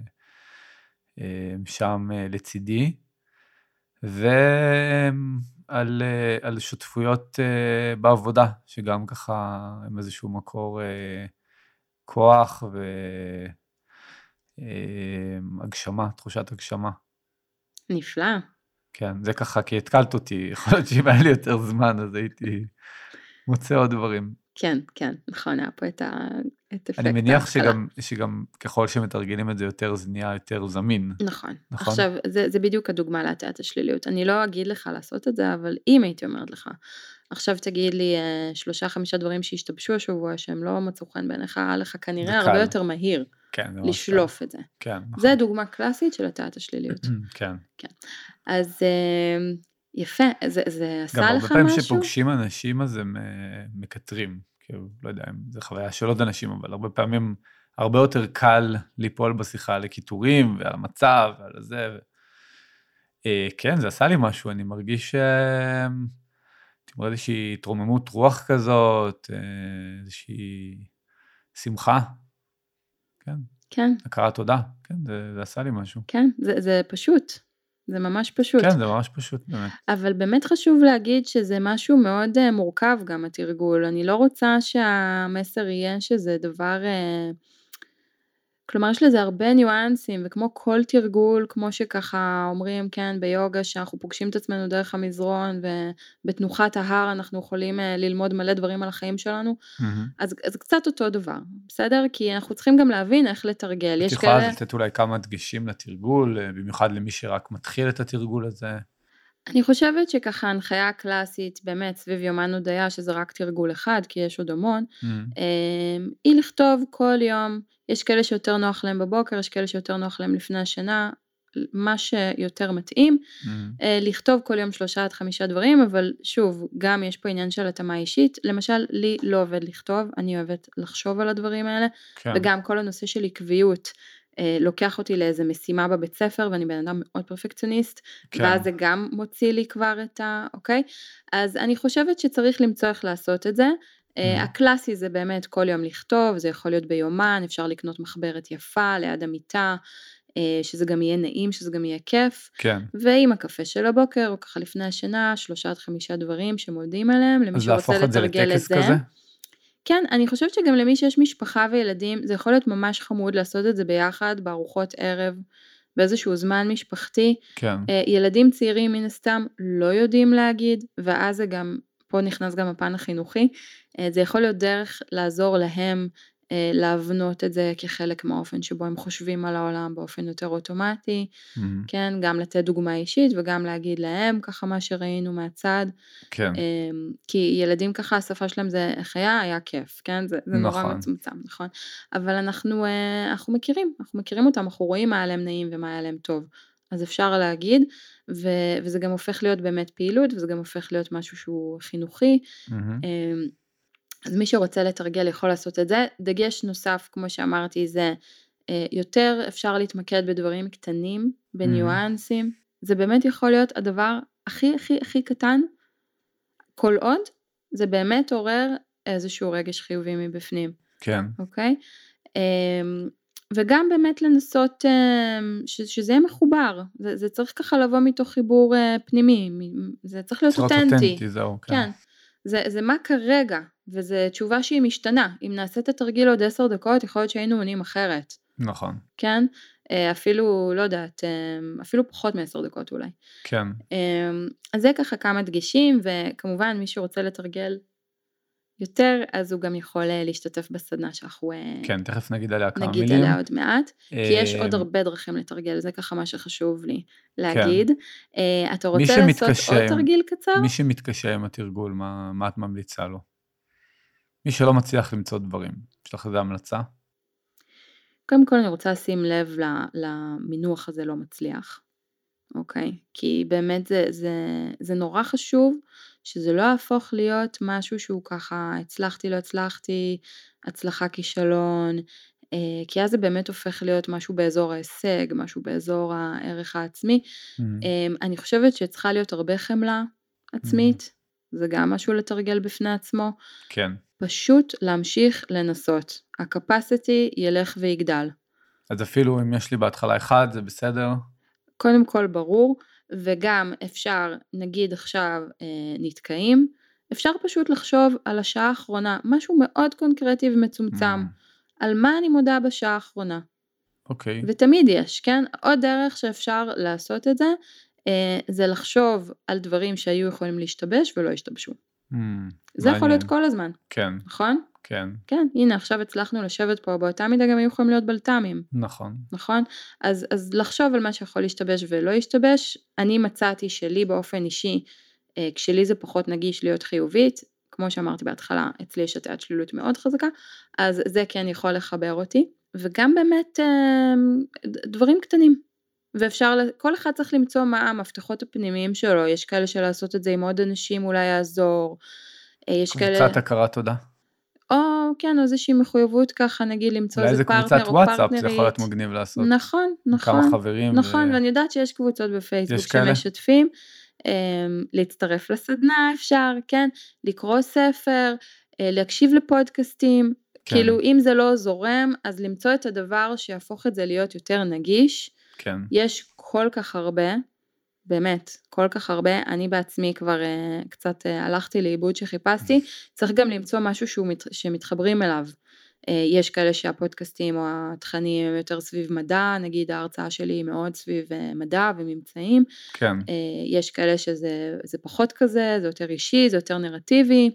אה, הם שם לצידי. ועל אה, על שותפויות אה, בעבודה, שגם ככה הם איזשהו מקור אה, כוח והגשמה, תחושת הגשמה. נפלא. כן, זה ככה כי התקלת אותי, יכול להיות שאם היה לי יותר זמן אז הייתי מוצא עוד דברים. כן, כן, נכון, היה פה את, ה... את אפקט אני מניח ההתחלה. שגם, שגם ככל שמתרגלים את זה יותר זה נהיה יותר זמין. נכון. נכון? עכשיו, זה, זה בדיוק הדוגמה להטעת השליליות. אני לא אגיד לך לעשות את זה, אבל אם הייתי אומרת לך, עכשיו תגיד לי אה, שלושה חמישה דברים שהשתבשו השבוע שהם לא מצאו חן בעיניך, היה לך כנראה זה הרבה. יותר מהיר כן, לשלוף את זה. כן, נכון. זה דוגמה קלאסית של הטעת השליליות. כן. אז אה, יפה, זה, זה עשה גם לך הרבה פעמים משהו? שפוגשים אנשים אז הם אה, מקטרים, כאילו, לא יודע אם זה חוויה של עוד אנשים, אבל הרבה פעמים הרבה יותר קל ליפול בשיחה על הקיטורים ועל המצב ועל זה. ו... אה, כן, זה עשה לי משהו, אני מרגיש אה, איזושהי התרוממות רוח כזאת, אה, איזושהי שמחה, כן, כן, הכרת תודה, כן, זה, זה עשה לי משהו. כן, זה, זה פשוט. זה ממש פשוט. כן, זה ממש פשוט באמת. אבל באמת חשוב להגיד שזה משהו מאוד אה, מורכב גם התרגול, אני לא רוצה שהמסר יהיה שזה דבר, אה, כלומר יש לזה הרבה ניואנסים וכמו כל תרגול, כמו שככה אומרים כן ביוגה שאנחנו פוגשים את עצמנו דרך המזרון ובתנוחת ההר אנחנו יכולים אה, ללמוד מלא דברים על החיים שלנו, מהמם. אז, אז קצת אותו דבר, בסדר? כי אנחנו צריכים גם להבין איך לתרגל, את יש יכולה כאלה... לתת אולי כמה דגשים לתרגול, אה, במיוחד למי שרק מתחיל את התרגול הזה. אני חושבת שככה הנחיה קלאסית באמת סביב יומן הודיה שזה רק תרגול אחד כי יש עוד המון. אמ, היא לכתוב כל יום, יש כאלה שיותר נוח להם בבוקר, יש כאלה שיותר נוח להם לפני השינה, מה שיותר מתאים. אה, לכתוב כל יום שלושה עד חמישה דברים, אבל שוב, גם יש פה עניין של התאמה אישית, למשל לי לא עובד לכתוב, אני אוהבת לחשוב על הדברים האלה, כן. וגם כל הנושא של עקביות, לוקח אותי לאיזה משימה בבית ספר ואני בן אדם מאוד פרפקציוניסט, כן. ואז זה גם מוציא לי כבר את ה... אוקיי? אז אני חושבת שצריך למצוא איך לעשות את זה. אה, Mhm. הקלאסי זה באמת כל יום לכתוב, זה יכול להיות ביומן, אפשר לקנות מחברת יפה ליד המיטה, אה, שזה גם יהיה נעים, שזה גם יהיה כיף. כן. ועם הקפה של הבוקר, או ככה לפני השינה, שלושה עד חמישה דברים שמודים עליהם, למי אז שרוצה להפוך את זה לתרגל את לטקס זה. כזה? כן, אני חושבת שגם למי שיש משפחה וילדים, זה יכול להיות ממש חמוד לעשות את זה ביחד, בארוחות ערב, באיזשהו זמן משפחתי. כן. אה, ילדים צעירים מן הסתם לא יודעים להגיד, ואז זה גם, פה נכנס גם הפן החינוכי, אה, זה יכול להיות דרך לעזור להם להבנות את זה כחלק מהאופן שבו הם חושבים על העולם באופן יותר אוטומטי, מהמם. כן, גם לתת דוגמה אישית וגם להגיד להם ככה מה שראינו מהצד, כן. אמ, כי ילדים ככה השפה שלהם זה איך היה, היה כיף, כן? זה, זה נורא נכון. מצומצם, נכון? אבל אנחנו, אה, אנחנו מכירים, אנחנו מכירים אותם, אנחנו רואים מה היה להם נעים ומה היה להם טוב. אז אפשר להגיד, ו, וזה גם הופך להיות באמת פעילות, וזה גם הופך להיות משהו שהוא חינוכי. מהמם. אז מי שרוצה לתרגל יכול לעשות את זה. דגש נוסף, כמו שאמרתי, זה אה, יותר אפשר להתמקד בדברים קטנים, בניואנסים. זה באמת יכול להיות הדבר הכי הכי הכי קטן, כל עוד זה באמת עורר איזשהו רגש חיובי מבפנים, כן. אוקיי? אמ, וגם באמת לנסות ש, שזה יהיה מחובר, זה, זה צריך ככה לבוא מתוך חיבור אה, פנימי, זה צריך להיות צריך אותנטי. זהו. כן. זה, זה מה כרגע, וזו תשובה שהיא משתנה. אם נעשה את התרגיל עוד עשר דקות, יכול להיות שהיינו עונים אחרת, נכון. כן? אה, אפילו, לא יודעת, אה, אפילו פחות מעשר דקות אולי. כן. אה, אז זה ככה כמה דגשים, וכמובן מי שרוצה לתרגל יותר, אז הוא גם יכול להשתתף בסדנה שאנחנו כן, תכף נגיד עליה כמה נגיד מילים. עליה עוד מעט, כי יש עוד הרבה דרכים לתרגל, זה ככה מה שחשוב לי להגיד. אה, אתה רוצה לעשות עוד תרגיל קצר? מי שמתקשה עם התרגול, מה, מה את ממליצה לו? מי שלא מצליח למצוא דברים, יש לך איזה המלצה? קודם כל אני רוצה לשים לב למינוח הזה לא מצליח, אוקיי? כי באמת זה, זה, זה נורא חשוב שזה לא יהפוך להיות משהו שהוא ככה הצלחתי לא הצלחתי, הצלחה כישלון, אה, כי אז זה באמת הופך להיות משהו באזור ההישג, משהו באזור הערך העצמי. מהמם. אה, אני חושבת שצריכה להיות הרבה חמלה עצמית, זה גם משהו לתרגל בפני עצמו. כן. פשוט להמשיך לנסות. ה-capacity ילך ויגדל. אז אפילו אם יש לי בהתחלה אחד, זה בסדר? קודם כל ברור, וגם אפשר, נגיד עכשיו אה, נתקעים, אפשר פשוט לחשוב על השעה האחרונה, משהו מאוד קונקרטי ומצומצם, מהמם. על מה אני מודה בשעה האחרונה. אוקיי. ותמיד יש, כן? עוד דרך שאפשר לעשות את זה, זה לחשוב על דברים שהיו יכולים להשתבש ולא השתבשו. מהמם. זה יכול להיות מעניין. כל הזמן, כן, נכון? כן, כן, הנה עכשיו הצלחנו לשבת פה, באותה מידה גם היו יכולים להיות בלת"מים. נכון. נכון? אז, אז לחשוב על מה שיכול להשתבש ולא להשתבש, אני מצאתי שלי באופן אישי, אה, כשלי זה פחות נגיש להיות חיובית, כמו שאמרתי בהתחלה, אצלי יש הטיית שלילות מאוד חזקה, אז זה כן יכול לחבר אותי, וגם באמת אה, דברים קטנים. ואפשר, כל אחד צריך למצוא מה המפתחות הפנימיים שלו, יש כאלה שלעשות את זה עם עוד אנשים אולי יעזור, אה, יש כאלה, קבוצת הכרת תודה. או כן, איזושהי מחויבות ככה, נגיד למצוא אולי איזה איזה פרטנר קבוצת או וואטסאפ, פרטנרית. זה יכול להיות מגניב לעשות. נכון, נכון. כמה חברים. נכון, ו- ואני יודעת שיש קבוצות בפייסבוק? שמשתפים, אמ, להצטרף לסדנה אפשר, כן, לקרוא ספר, אה, להקשיב לפודקאסטים, כן. כאילו אם זה לא זורם, אז למצוא את הדבר שיהפוך את זה להיות יותר נגיש, כן, יש כל כך הרבה, באמת, כל כך הרבה, אני בעצמי כבר אה, קצת אה, הלכתי לאיבוד שחיפשתי, צריך גם למצוא משהו שהוא מת, שמתחברים אליו. אה, יש כאלה שהפודקאסטים או התכנים הם יותר סביב מדע, נגיד ההרצאה שלי היא מאוד סביב אה, מדע וממצאים, כן, אה, יש כאלה שזה זה פחות כזה, זה יותר אישי, זה יותר נרטיבי.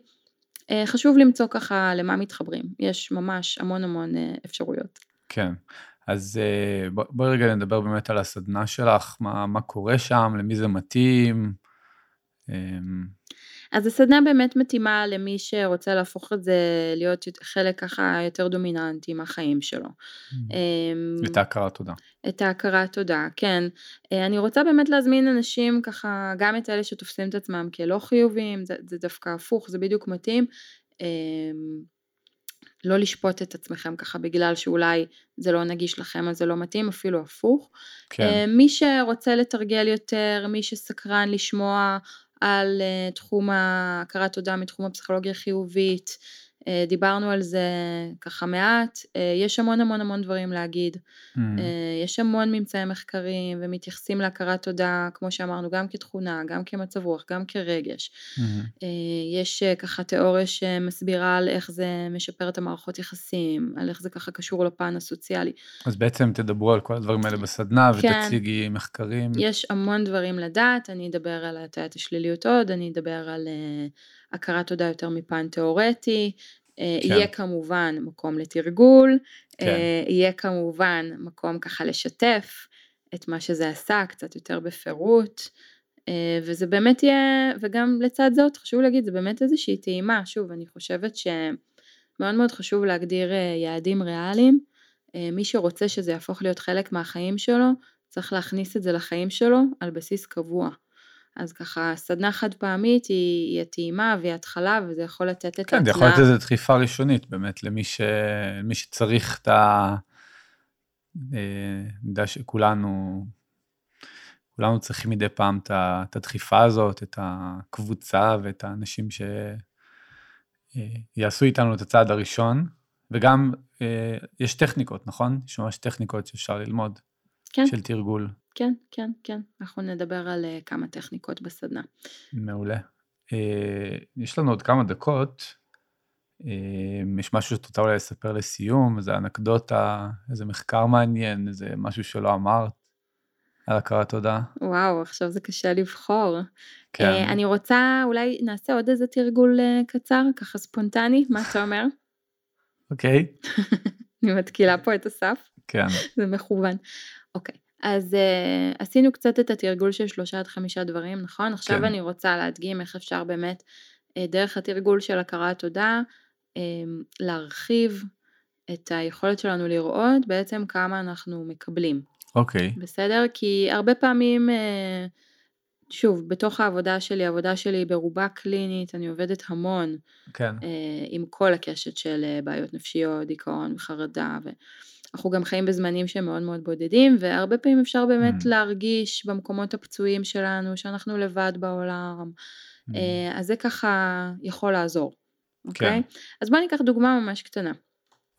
חשוב למצוא ככה למה מתחברים, יש ממש המון המון אפשרויות. כן. אז אה, בוא- בואי רגע נדבר באמת על הסדנה שלך, מה, מה קורה שם, למי זה מתאים. אמ, אז הסדנה באמת מתאימה למי שרוצה להפוך את זה להיות יות- חלק ככה יותר דומיננטי מהחיים שלו. אמ, את ההכרת תודה. את ההכרת תודה, כן. אה, אני רוצה באמת להזמין אנשים ככה, גם את אלה שתופסים את עצמם כלא חיוביים, זה, זה דווקא הפוך, זה בדיוק מתאים. לא לשפוט את עצמכם ככה בגלל שאולי זה לא נגיש לכם אז זה לא מתאים, אפילו הפוך. כן. אה, מי שרוצה לתרגל יותר, מי שסקרן לשמוע על אה, תחום ההכרת תודה מתחום הפסיכולוגיה החיובית, דיברנו על זה ככה מעט, אה, יש המון המון המון דברים להגיד, Mm, יש המון ממצאי מחקרים ומתייחסים להכרת תודה, כמו שאמרנו, גם כתכונה, גם כמצב רוח, גם כרגש. mm, יש ככה תיאוריה שמסבירה על איך זה משפר את המערכות יחסים, על איך זה ככה קשור לפן הסוציאלי. אז בעצם תדברו על כל הדברים האלה בסדנה כן. ותציגי מחקרים. יש המון דברים לדעת, אני אדבר על הטיית השליליות עוד, אני אדבר על אה, הכרת תודה יותר מפן תיאורטי, אה, כן. יהיה כמובן מקום לתרגול, כן. אה, יהיה כמובן מקום ככה לשתף את מה שזה עשה קצת יותר בפירוט, אה, וזה באמת יהיה, וגם לצד זאת חשוב להגיד, זה באמת איזושהי טעימה, שוב, אני חושבת שמאוד מאוד חשוב להגדיר יעדים ריאליים, מי שרוצה שזה יהפוך להיות חלק מהחיים שלו, צריך להכניס את זה לחיים שלו על בסיס קבוע. אז ככה, סדנה חד פעמית היא, היא הטעימה והיא התחלה וזה יכול לתת את כן, זה יכול להיות איזו דחיפה ראשונית באמת למי ש... למי שצריך את ה... אה, אני יודע שכולנו, כולנו צריכים מדי פעם את ה- את הדחיפה הזאת, את הקבוצה ואת האנשים שיעשו איתנו את הצעד הראשון, וגם אה, יש טכניקות, נכון? יש ממש טכניקות שאפשר ללמוד, כן, של תרגול. כן, כן, כן. אנחנו נדבר על אה, כמה טכניקות בסדנה. מעולה. אה, יש לנו עוד כמה דקות. אה, יש משהו שאת רוצה אולי לספר לסיום, איזה אנקדוטה, איזה מחקר מעניין, איזה משהו שלא אמרת על הכרת תודה? וואו, עכשיו זה קשה לבחור. כן. אני רוצה, אולי נעשה עוד איזה תרגול קצר, ככה ספונטני, מה אתה אומר? אוקיי, אני מתקילה פה את הסף. כן. זה מכוון. אוקיי, אז uh, עשינו קצת את התרגול של שלושה עד חמישה דברים, נכון? עכשיו כן. אני רוצה להדגים איך אפשר באמת, uh, דרך התרגול של הכרת תודה, um, להרחיב את היכולת שלנו לראות בעצם כמה אנחנו מקבלים, אוקיי, בסדר? כי הרבה פעמים, uh, שוב, בתוך העבודה שלי, העבודה שלי היא ברובה קלינית, אני עובדת המון כן. אה, עם כל הקשת של אה, בעיות נפשיות, דיכאון וחרדה, ואנחנו גם חיים בזמנים שהם מאוד מאוד בודדים, והרבה פעמים אפשר באמת Mm. להרגיש במקומות הפצועים שלנו, שאנחנו לבד בעולם, Mm, אה, אז זה ככה יכול לעזור, אוקיי? כן. אז בואו ניקח דוגמה ממש קטנה.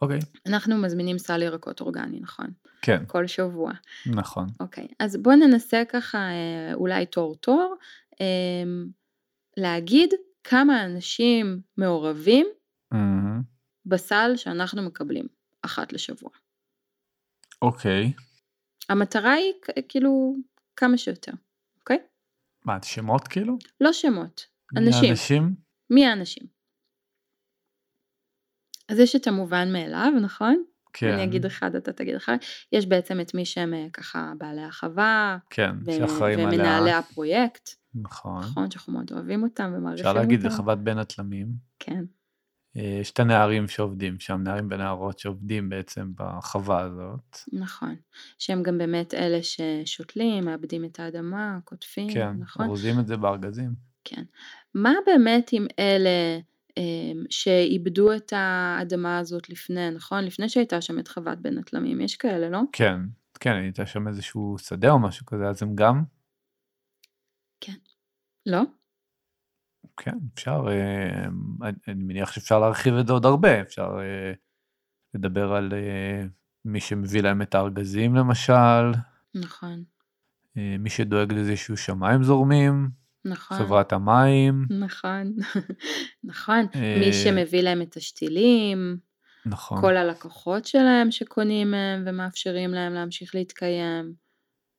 אוקיי, אנחנו מזמינים סל ירקות אורגני, נכון? כן, כל שבוע. נכון. אוקיי, אז בואו ננסה ככה אה, אולי תור תור, אה, להגיד כמה אנשים מעורבים מהמם. בסל שאנחנו מקבלים אחת לשבוע. אוקיי. המטרה היא כאילו כמה שיותר, אוקיי? מה, שמות כאילו? לא שמות, מי אנשים. האנשים? מי האנשים? אז יש את המובן מאליו, נכון? כן. אני אגיד אחד, אתה תגיד אחד. יש בעצם את מי שהם אה, ככה בעלי החווה, כן, ו- שאחראים עליה. ומנהלי הפרויקט, נכון. נכון? שאנחנו מאוד אוהבים אותם ומעריכים אפשר אותם. להגיד לחוות בין התלמים. כן, יש את הנערים שעובדים שם, נערים ונערות שעובדים בעצם בחווה הזאת. נכון. שהם גם באמת אלה ששותלים, מאבדים את האדמה, קוטפים, כן, נכון? אורזים את זה בארגזים. כן. מה באמת עם אלה אמ, שאיבדו את האדמה הזאת לפני, נכון? לפני שהייתה שם את חוות בין התלמים, יש כאלה, לא? כן, כן, הייתה שם איזשהו שדה או משהו כזה, אז הם גם, לא? כן, אפשר, אה, אני- מניח שאפשר להרחיב את זה עוד הרבה, אפשר אה, לדבר על אה, מי שמביא להם את הארגזים למשל, נכון, מי שדואג לזה שיהיו שמיים זורמים, נכון. חברת המים, נכון, נכון. מי שמביא להם את השתילים, נכון, כל הלקוחות שלהם שקונים מהם ומאפשרים להם להמשיך להתקיים.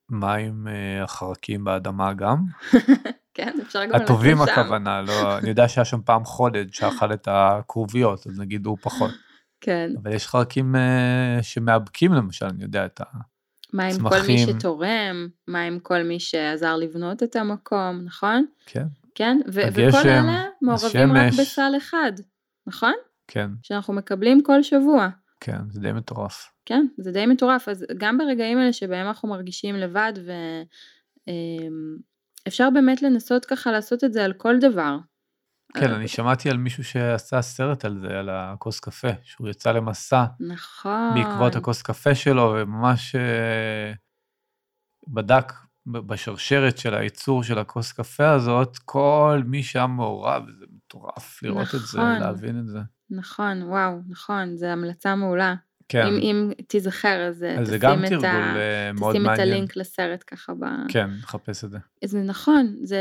מים אה, החרקים באדמה גם, כן, אפשר גם ללכת הטובים לשם. הכוונה, לא, אני יודע שהיה שם פעם חודד שאכל את הכרוביות, אז נגיד הוא פחות, כן. אבל יש חרקים אה, שמאבקים למשל, אני יודע, את ה... מה עם כל מי. שתורם? מה עם כל מי שעזר לבנות את המקום, נכון? כן, כן? ו- הגשם, וכל אלה מעורבים רק. בסל אחד, נכון? כן, שאנחנו מקבלים כל שבוע. כן, זה די מטורף. כן, זה די מטורף. אז גם ברגעים האלה שבהם אנחנו מרגישים לבד, ואפשר באמת לנסות ככה לעשות את זה על כל דבר. כן, אני שמעתי על מישהו שעשה סרט על זה, על הכוס קפה, שהוא יצא למסע נכון. בעקבות הכוס קפה שלו, וממש אה, בדק בשרשרת של הייצור של הכוס קפה הזאת, כל מי שהיה מעורב, זה מטורף לראות את זה, נכון. להבין את זה. נכון, וואו, נכון, זו המלצה מעולה. כן, אם, אם תיזכר, אז אה, אז תשים את ה... אה, תשים את. הלינק לסרט ככה ב... כן, נחפש את זה. זה נכון, זה...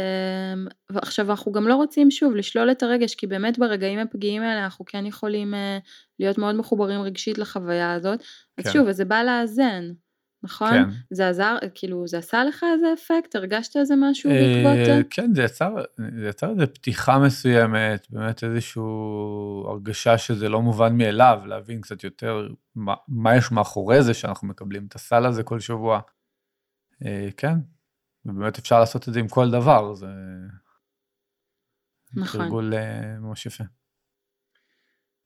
ועכשיו אנחנו גם לא רוצים שוב לשלול את הרגש, כי באמת ברגעים הפגיעים האלה אנחנו כן יכולים אה, להיות מאוד מחוברים רגשית לחוויה הזאת. אז כן. שוב, אז זה בא לאזן, נכון? כן. זה עזר, כאילו, זה עשה לך איזה אפקט? הרגשת איזה משהו בעקבות אה, זה? כן, זה יצר, זה יצר איזו פתיחה מסוימת, באמת איזושהי הרגשה שזה לא מובן מאליו, להבין קצת יותר מה, מה יש מאחורי זה שאנחנו מקבלים את הסל הזה כל שבוע. אה, כן, ובאמת אפשר לעשות את זה עם כל דבר, זה נכון. תרגול אה, ממש יפה.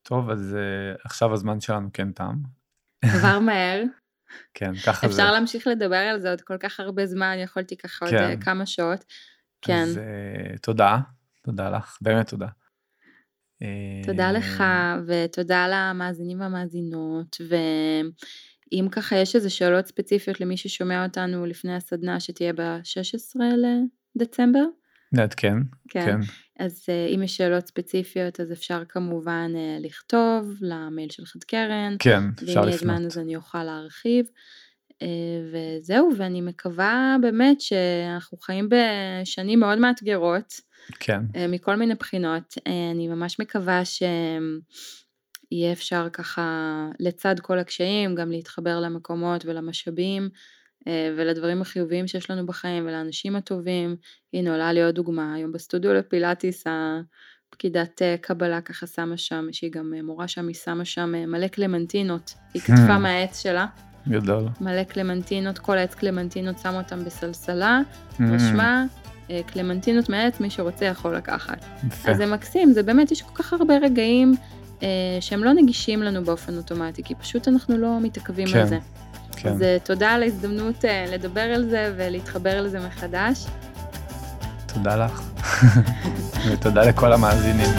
טוב, אז עכשיו הזמן שלנו כן תם. עבר מהר. כן, ככה זה. אפשר להמשיך לדבר על זה עוד כל כך הרבה זמן, יכולתי ככה עוד כן. אה, כמה שעות. כן, אז אה, תודה, תודה לך, באמת תודה. תודה אה, לך ותודה למאזינים והמאזינות ואם ככה יש איזה שאלות ספציפיות למי ששומע אותנו לפני הסדנה שתהיה ב-16 לדצמבר, נעדכן, כן, כן, אז אה, אם יש שאלות ספציפיות אז אפשר כמובן אה, לכתוב למייל של חד קרן, כן, אפשר ואם יהיה זמן לפנות. אז אני אוכל להרחיב. אה, וזהו, ואני מקווה באמת שאנחנו חיים בשנים מאוד מאתגרות, כן, מכל מיני בחינות. אני ממש מקווה שיהיה אפשר ככה לצד כל הקשיים גם להתחבר למקומות ולמשאבים ולדברים החיוביים שיש לנו בחיים ולאנשים הטובים. הנה עולה לי עוד דוגמה, היום בסטודיו לפילאטיס הפקידת אה, קבלה ככה שמה שם, שהיא גם אה, מורה שם, היא שמה שם אה, מלא קלמנטינות, היא Hmm. מהעץ שלה, גדול. מלא קלמנטינות, כל העץ קלמנטינות שמה אותם בסלסלה, Mm, רשמה אה, קלמנטינות מהעץ, מי שרוצה יכול לקחת. יפה. אז זה מקסים, זה באמת, יש כל כך הרבה רגעים אה, שהם לא נגישים לנו באופן אוטומטי, כי פשוט אנחנו לא מתעכבים כן, על זה. כן. אז אה, תודה על ההזדמנות אה, לדבר על זה ולהתחבר לזה מחדש. תודה לך. ותודה לכל המאזינים.